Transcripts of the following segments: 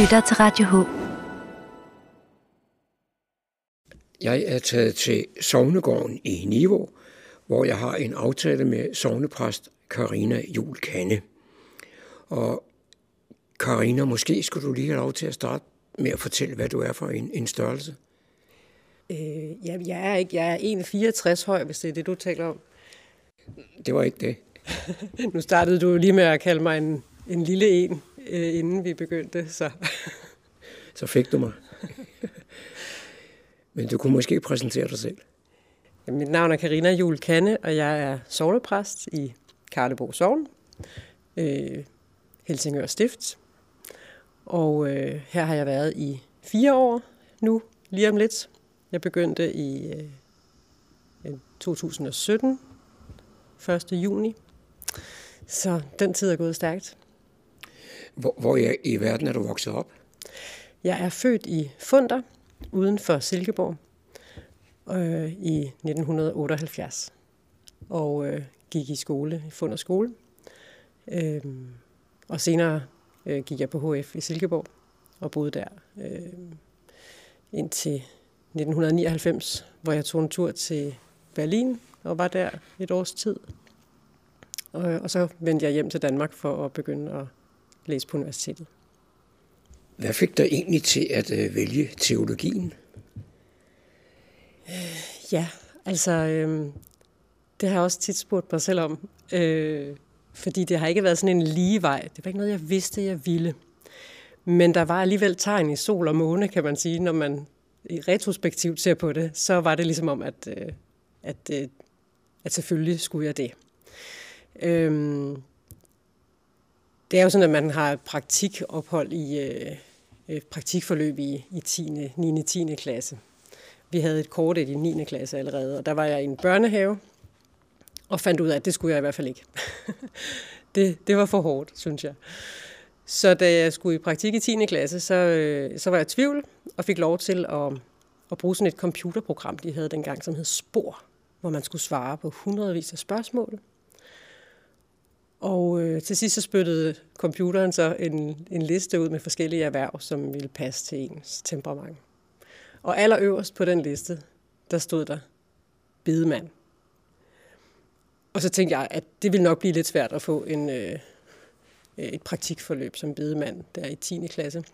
lytter til Radio H. Jeg er taget til Sognegården i Niveau, hvor jeg har en aftale med sovnepræst Karina Jul Kanne. Og Karina, måske skulle du lige have lov til at starte med at fortælle, hvad du er for en, en størrelse. Øh, ja, jeg er ikke. Jeg er 1,64 høj, hvis det er det, du taler om. Det var ikke det. nu startede du lige med at kalde mig en, en lille en, øh, inden vi begyndte, så... så fik du mig. Men du kunne måske præsentere dig selv. Ja, mit navn er Karina Jul Kanne, og jeg er sovnepræst i Karlebo Sogn, øh, Helsingør Stift. Og øh, her har jeg været i fire år nu, lige om lidt. Jeg begyndte i øh, 2017, 1. juni. Så den tid er gået stærkt. Hvor, hvor i verden er du vokset op? Jeg er født i Funder, uden for Silkeborg, øh, i 1978. Og øh, gik i skole, i Funder skole. Øh, og senere øh, gik jeg på HF i Silkeborg og boede der øh, indtil 1999, hvor jeg tog en tur til Berlin og var der et års tid. Og, og så vendte jeg hjem til Danmark for at begynde at læse på universitetet. Hvad fik dig egentlig til at øh, vælge teologien? Øh, ja, altså, øh, det har jeg også tit spurgt mig selv om. Øh, fordi det har ikke været sådan en lige vej. Det var ikke noget, jeg vidste, jeg ville. Men der var alligevel tegn i sol og måne, kan man sige, når man i retrospektivt ser på det, så var det ligesom om, at, øh, at, øh, at selvfølgelig skulle jeg det. Øhm, det er jo sådan, at man har praktikophold i øh, øh praktikforløb i, i 10. 9. 10. klasse. Vi havde et kort i 9. klasse allerede, og der var jeg i en børnehave, og fandt ud af, at det skulle jeg i hvert fald ikke. det, det var for hårdt, synes jeg. Så da jeg skulle i praktik i 10. klasse, så, øh, så var jeg i tvivl, og fik lov til at, at bruge sådan et computerprogram, de havde dengang, som hed Spor, hvor man skulle svare på hundredvis af spørgsmål. Og øh, til sidst så spyttede computeren så en, en liste ud med forskellige erhverv, som ville passe til ens temperament. Og allerøverst på den liste, der stod der bedemand. Og så tænkte jeg, at det ville nok blive lidt svært at få en, øh, et praktikforløb som bedemand der i 10. klasse.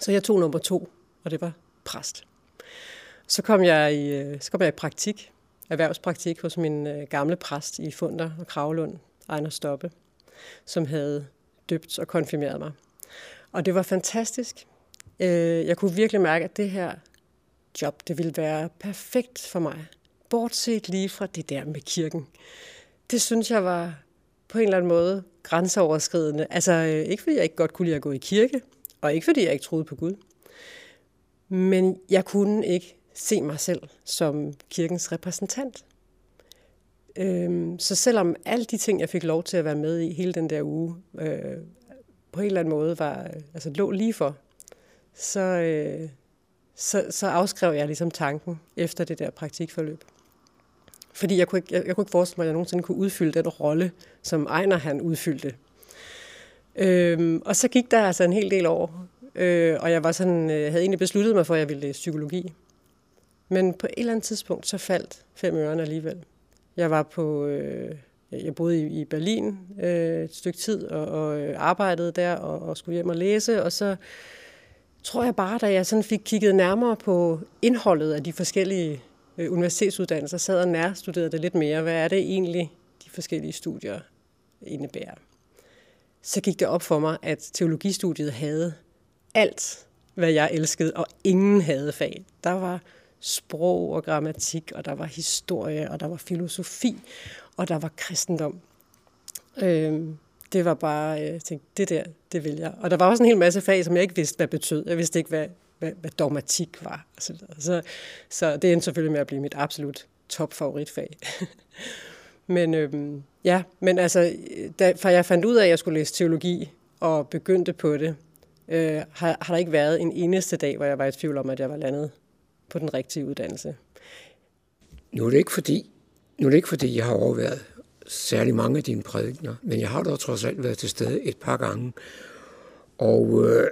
Så jeg tog nummer to, og det var præst. Så kom jeg i, øh, så kom jeg i praktik, erhvervspraktik hos min øh, gamle præst i Funder og Kravlund, Ejner Stoppe, som havde døbt og konfirmeret mig. Og det var fantastisk. Øh, jeg kunne virkelig mærke, at det her job, det ville være perfekt for mig. Bortset lige fra det der med kirken. Det synes jeg var på en eller anden måde grænseoverskridende. Altså øh, ikke fordi jeg ikke godt kunne lide at gå i kirke, og ikke fordi jeg ikke troede på Gud. Men jeg kunne ikke se mig selv som kirkens repræsentant. Øhm, så selvom alle de ting, jeg fik lov til at være med i hele den der uge, øh, på en eller anden måde var, øh, altså lå lige for, så, øh, så, så afskrev jeg ligesom tanken efter det der praktikforløb. Fordi jeg kunne, ikke, jeg, jeg kunne ikke forestille mig, at jeg nogensinde kunne udfylde den rolle, som Ejner han udfyldte. Øhm, og så gik der altså en hel del år, øh, og jeg var sådan, øh, havde egentlig besluttet mig for, at jeg ville læse psykologi. Men på et eller andet tidspunkt, så faldt fem ørerne alligevel. Jeg var på, øh, jeg boede i, i Berlin øh, et stykke tid, og, og øh, arbejdede der, og, og skulle hjem og læse, og så tror jeg bare, da jeg sådan fik kigget nærmere på indholdet af de forskellige øh, universitetsuddannelser, sad og nærstuderede det lidt mere. Hvad er det egentlig, de forskellige studier indebærer? Så gik det op for mig, at teologistudiet havde alt, hvad jeg elskede, og ingen havde fag. Der var sprog og grammatik, og der var historie, og der var filosofi, og der var kristendom. Øh, det var bare, øh, jeg tænkte, det der, det vil jeg. Og der var også en hel masse fag, som jeg ikke vidste, hvad betød. Jeg vidste ikke, hvad, hvad, hvad dogmatik var. Og så, så, så det endte selvfølgelig med at blive mit absolut topfavoritfag. men øhm, ja, men altså, da, for jeg fandt ud af, at jeg skulle læse teologi og begyndte på det, øh, har, har der ikke været en eneste dag, hvor jeg var i tvivl om, at jeg var landet på den rigtige uddannelse. Nu er det ikke fordi, nu er det ikke fordi, jeg har overværet særlig mange af dine prædikner, men jeg har dog trods alt været til stede et par gange. Og øh,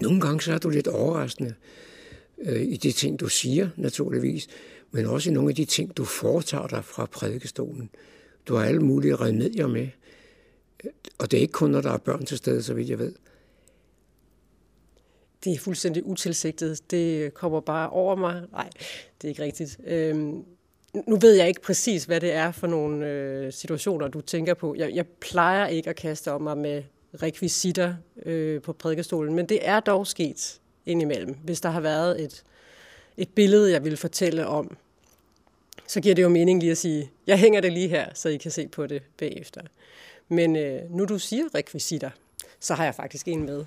Nogle gange så er du lidt overraskende øh, i de ting, du siger, naturligvis, men også i nogle af de ting, du foretager dig fra prædikestolen. Du har alle mulige remedier med, og det er ikke kun, når der er børn til stede, så vidt jeg ved. Det er fuldstændig utilsigtet. Det kommer bare over mig. Nej, det er ikke rigtigt. Øhm, nu ved jeg ikke præcis, hvad det er for nogle øh, situationer, du tænker på. Jeg, jeg plejer ikke at kaste om mig med rekvisitter øh, på prædikestolen, men det er dog sket indimellem. Hvis der har været et, et billede, jeg vil fortælle om, så giver det jo mening lige at sige, jeg hænger det lige her, så I kan se på det bagefter. Men øh, nu du siger rekvisitter, så har jeg faktisk en med.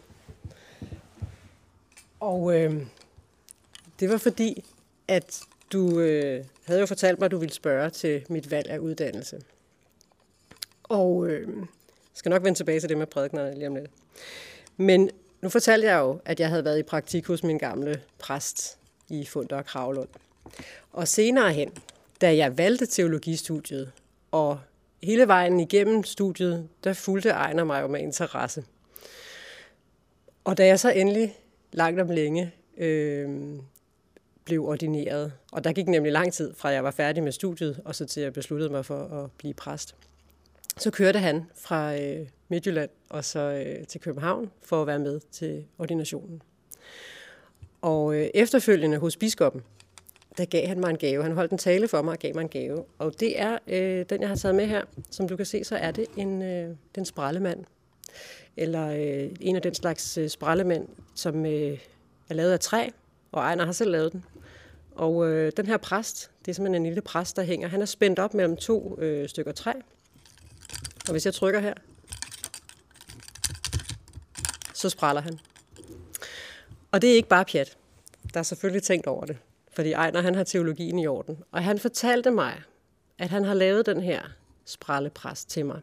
Og øh, det var fordi, at du øh, havde jo fortalt mig, at du ville spørge til mit valg af uddannelse. Og øh, jeg skal nok vende tilbage til det med prædiknerne lige om lidt. Men nu fortalte jeg jo, at jeg havde været i praktik hos min gamle præst i Funder og Kravlund. Og senere hen, da jeg valgte teologistudiet, og hele vejen igennem studiet, der fulgte Ejner mig jo med interesse. Og da jeg så endelig langt om længe øh, blev ordineret, og der gik nemlig lang tid fra jeg var færdig med studiet, og så til jeg besluttede mig for at blive præst, så kørte han fra øh, Midtjylland og så øh, til København for at være med til ordinationen. Og øh, efterfølgende hos biskoppen, der gav han mig en gave. Han holdt en tale for mig og gav mig en gave. Og det er øh, den, jeg har taget med her. Som du kan se, så er det en, øh, den sprallemand. Eller øh, en af den slags øh, sprallemænd, som øh, er lavet af træ. Og Ejner har selv lavet den. Og øh, den her præst, det er simpelthen en lille præst, der hænger. Han er spændt op mellem to øh, stykker træ. Og hvis jeg trykker her, så spræller han. Og det er ikke bare pjat. Der er selvfølgelig tænkt over det. Fordi Ejner, han har teologien i orden. Og han fortalte mig, at han har lavet den her sprællepræst til mig.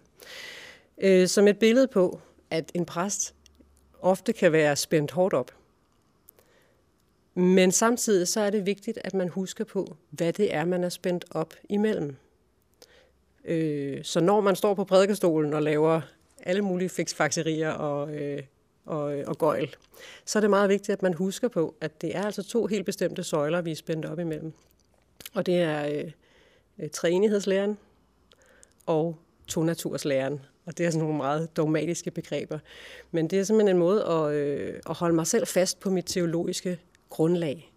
Øh, som et billede på, at en præst ofte kan være spændt hårdt op. Men samtidig så er det vigtigt, at man husker på, hvad det er, man er spændt op imellem. Øh, så når man står på prædikestolen og laver alle mulige fiksfakserier og, øh, og, øh, og gøjl, så er det meget vigtigt, at man husker på, at det er altså to helt bestemte søjler, vi er spændt op imellem. Og det er øh, øh træenighedslæren og tonaturslæren. Og det er sådan nogle meget dogmatiske begreber. Men det er simpelthen en måde at, øh, at holde mig selv fast på mit teologiske grundlag.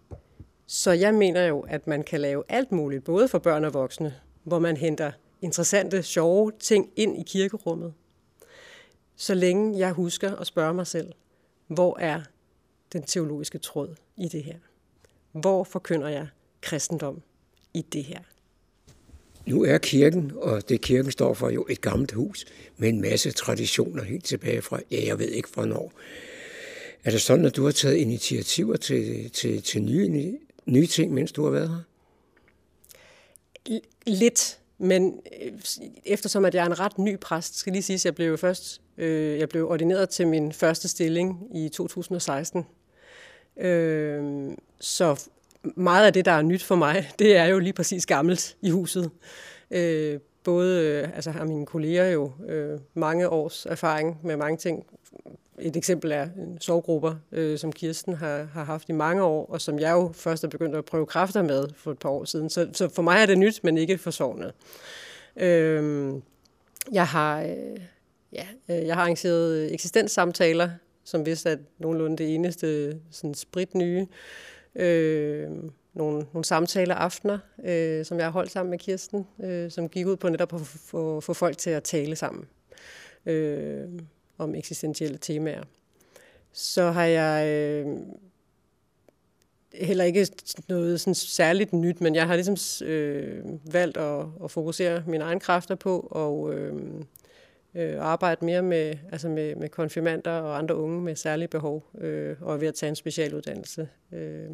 Så jeg mener jo, at man kan lave alt muligt, både for børn og voksne, hvor man henter interessante, sjove ting ind i kirkerummet. Så længe jeg husker at spørge mig selv, hvor er den teologiske tråd i det her? Hvor forkynder jeg kristendom i det her? Nu er kirken, og det kirken står for, jo et gammelt hus med en masse traditioner helt tilbage fra, ja, jeg ved ikke hvornår. Er det sådan, at du har taget initiativer til, til, til nye, nye ting, mens du har været her? Lidt, men øh, eftersom at jeg er en ret ny præst, skal lige sige, at jeg blev først øh, jeg blev ordineret til min første stilling i 2016. Øh, så meget af det, der er nyt for mig, det er jo lige præcis gammelt i huset. Øh, både øh, altså har mine kolleger jo øh, mange års erfaring med mange ting. Et eksempel er sovgrupper, øh, som Kirsten har, har haft i mange år, og som jeg jo først er begyndt at prøve kræfter med for et par år siden. Så, så for mig er det nyt, men ikke for sovnet. Øh, jeg har... Øh, ja, øh, jeg har arrangeret eksistenssamtaler, som vist er nogenlunde det eneste sådan sprit nye. Øh, nogle, nogle samtaler aftener, øh, som jeg har holdt sammen med Kirsten, øh, som gik ud på netop at få, få folk til at tale sammen øh, om eksistentielle temaer. Så har jeg øh, heller ikke noget sådan særligt nyt, men jeg har ligesom øh, valgt at, at fokusere mine egne kræfter på og øh, øh, arbejde mere med, altså med, med konfirmander og andre unge med særlige behov, øh, og ved at tage en specialuddannelse øh,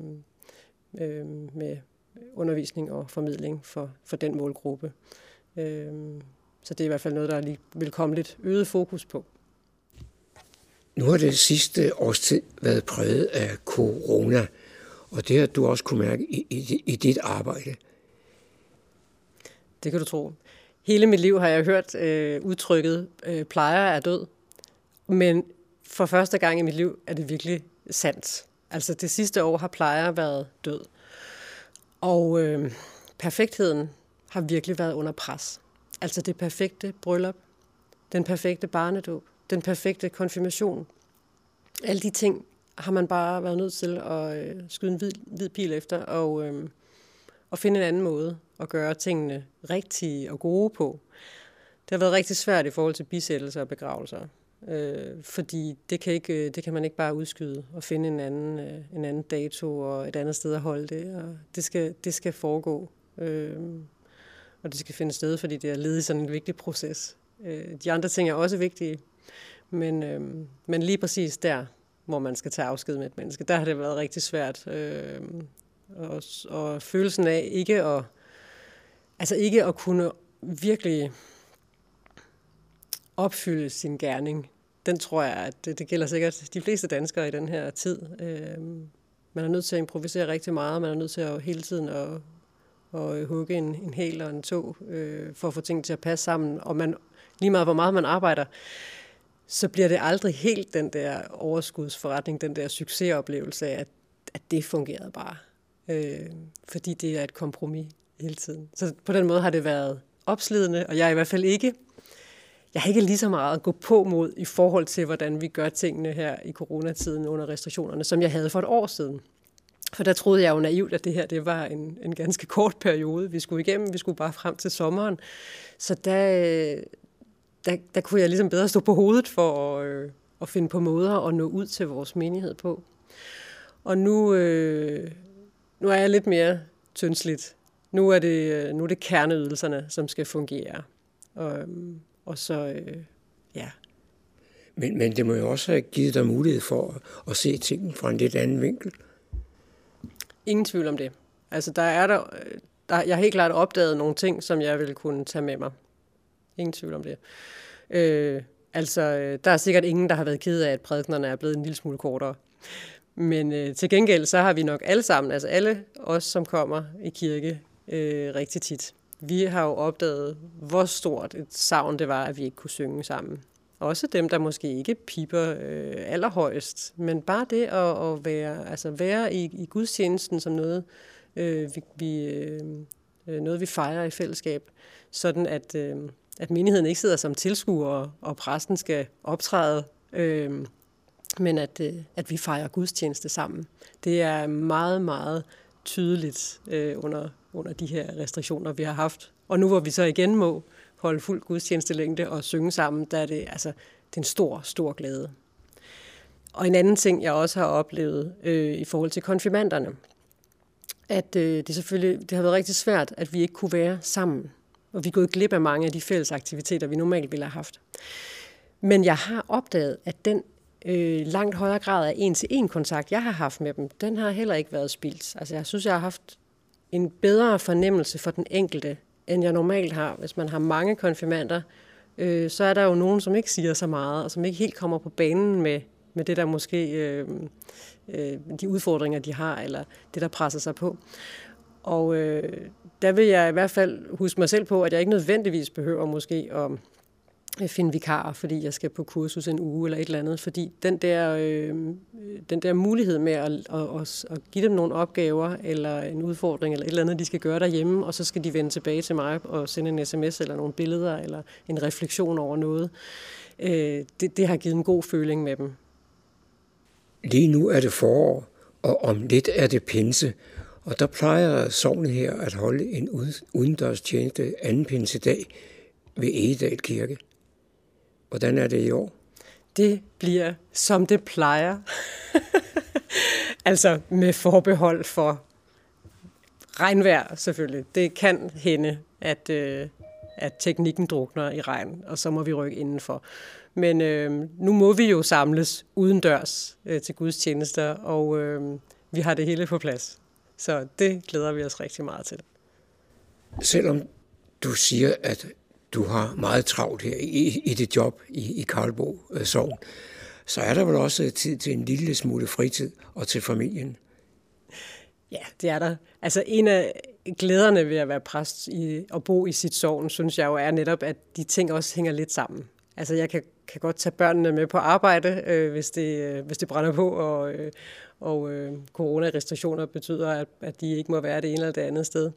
øh, med undervisning og formidling for, for den målgruppe. Øh, så det er i hvert fald noget, der er lige vil komme lidt øget fokus på. Nu har det sidste års tid været præget af corona, og det har du også kunne mærke i, i, i dit arbejde. Det kan du tro. Hele mit liv har jeg hørt øh, udtrykket, øh, plejer er død. Men for første gang i mit liv er det virkelig sandt. Altså det sidste år har plejer været død. Og øh, perfektheden har virkelig været under pres. Altså det perfekte bryllup, den perfekte barnedåb, den perfekte konfirmation. Alle de ting har man bare været nødt til at øh, skyde en hvid, hvid pil efter og, øh, og finde en anden måde at gøre tingene rigtige og gode på. Det har været rigtig svært i forhold til bisættelser og begravelser, øh, fordi det kan, ikke, øh, det kan man ikke bare udskyde og finde en anden, øh, en anden dato og et andet sted at holde det. Og det, skal, det skal foregå, øh, og det skal finde sted, fordi det er led i sådan en vigtig proces. Øh, de andre ting er også vigtige, men, øh, men lige præcis der, hvor man skal tage afsked med et menneske, der har det været rigtig svært. Øh, og, og følelsen af ikke at, altså ikke at kunne virkelig opfylde sin gerning, den tror jeg, at det, det gælder sikkert de fleste danskere i den her tid. Øh, man er nødt til at improvisere rigtig meget, man er nødt til at hele tiden at, at øh, hugge en, en hel og en tog, øh, for at få ting til at passe sammen, og man, lige meget hvor meget man arbejder, så bliver det aldrig helt den der overskudsforretning, den der succesoplevelse af, at, at det fungerede bare. Øh, fordi det er et kompromis hele tiden. Så på den måde har det været opslidende, og jeg er i hvert fald ikke jeg har ikke lige så meget at gå på mod i forhold til, hvordan vi gør tingene her i coronatiden under restriktionerne, som jeg havde for et år siden. For der troede jeg jo naivt, at det her det var en, en ganske kort periode, vi skulle igennem. Vi skulle bare frem til sommeren. Så der, der, der kunne jeg ligesom bedre stå på hovedet for at, øh, at finde på måder at nå ud til vores menighed på. Og nu, øh, nu er jeg lidt mere tyndsligt. Nu er det, øh, nu er det kerneydelserne, som skal fungere. Og, og så, øh, ja. Men, men det må jo også have givet dig mulighed for at, at se tingene fra en lidt anden vinkel. Ingen tvivl om det. Altså, der er der, der, jeg har helt klart opdaget nogle ting, som jeg vil kunne tage med mig. Ingen tvivl om det. Øh, altså, der er sikkert ingen, der har været ked af, at prædiknerne er blevet en lille smule kortere. Men øh, til gengæld, så har vi nok alle sammen, altså alle os, som kommer i kirke øh, rigtig tit, vi har jo opdaget, hvor stort et savn det var, at vi ikke kunne synge sammen. Også dem, der måske ikke piper øh, allerhøjst, men bare det at, at være, altså være i, i gudstjenesten som noget, øh, vi, vi, øh, øh noget, vi fejrer i fællesskab, sådan at, øh, at menigheden ikke sidder som tilskuer, og præsten skal optræde, øh, men at, øh, at vi fejrer gudstjeneste sammen. Det er meget, meget tydeligt øh, under, under de her restriktioner, vi har haft. Og nu hvor vi så igen må holde fuld gudstjenestelængde og synge sammen, der er det, altså, det er en stor, stor glæde. Og en anden ting, jeg også har oplevet øh, i forhold til konfirmanderne, at øh, det selvfølgelig det har været rigtig svært, at vi ikke kunne være sammen. Og vi er gået glip af mange af de fælles aktiviteter, vi normalt ville have haft. Men jeg har opdaget, at den øh, langt højere grad af en-til-en kontakt, jeg har haft med dem, den har heller ikke været spildt. Altså jeg synes, jeg har haft en bedre fornemmelse for den enkelte, end jeg normalt har. Hvis man har mange konfirmander, øh, så er der jo nogen, som ikke siger så meget, og som ikke helt kommer på banen med, med det, der måske øh, øh, de udfordringer, de har, eller det, der presser sig på. Og øh, der vil jeg i hvert fald huske mig selv på, at jeg ikke nødvendigvis behøver måske at Øh, finde vikarer, fordi jeg skal på kursus en uge eller et eller andet, fordi den der, øh, den der mulighed med at, at, at, at give dem nogle opgaver eller en udfordring eller et eller andet, de skal gøre derhjemme, og så skal de vende tilbage til mig og sende en sms eller nogle billeder eller en refleksion over noget, øh, det, det har givet en god føling med dem. Lige nu er det forår, og om lidt er det pinse, og der plejer sovnet her at holde en udendørs tjeneste anden pinsedag ved Egedal Kirke. Hvordan er det i år? Det bliver, som det plejer. altså med forbehold for regnvejr selvfølgelig. Det kan hende, at, øh, at teknikken drukner i regn, og så må vi rykke indenfor. Men øh, nu må vi jo samles udendørs øh, til gudstjenester, og øh, vi har det hele på plads. Så det glæder vi os rigtig meget til. Selvom du siger, at du har meget travlt her i, i dit job i, i Karlbo øh, Sogn, så er der vel også tid til en lille smule fritid og til familien. Ja, det er der. Altså en af glæderne ved at være præst i, og bo i sit sovn, synes jeg jo er netop, at de ting også hænger lidt sammen. Altså jeg kan kan godt tage børnene med på arbejde, øh, hvis, det, øh, hvis det brænder på, og, øh, og øh, coronarestriktioner betyder, at, at de ikke må være det ene eller det andet sted.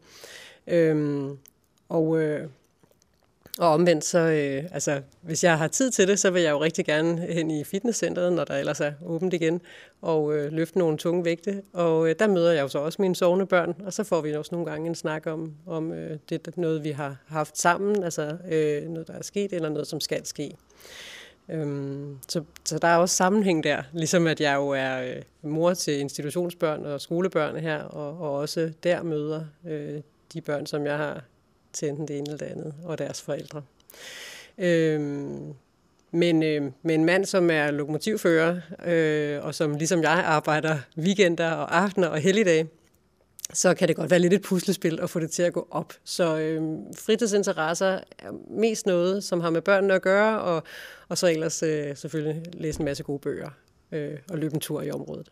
Øh, og, øh, og omvendt, så, øh, altså, hvis jeg har tid til det, så vil jeg jo rigtig gerne hen i fitnesscenteret, når der ellers er åbent igen, og øh, løfte nogle tunge vægte. Og øh, der møder jeg jo så også mine sovende børn, og så får vi også nogle gange en snak om, om øh, det noget, vi har haft sammen, altså øh, noget, der er sket, eller noget, som skal ske. Øhm, så, så der er også sammenhæng der, ligesom at jeg jo er øh, mor til institutionsbørn og skolebørn her, og, og også der møder øh, de børn, som jeg har til enten det ene eller det andet, og deres forældre. Øhm, men øh, med en mand, som er lokomotivfører, øh, og som ligesom jeg arbejder weekender og aftener og helligdage, så kan det godt være lidt et puslespil at få det til at gå op. Så øh, fritidsinteresser er mest noget, som har med børnene at gøre, og, og så ellers øh, selvfølgelig læse en masse gode bøger øh, og løbe en tur i området.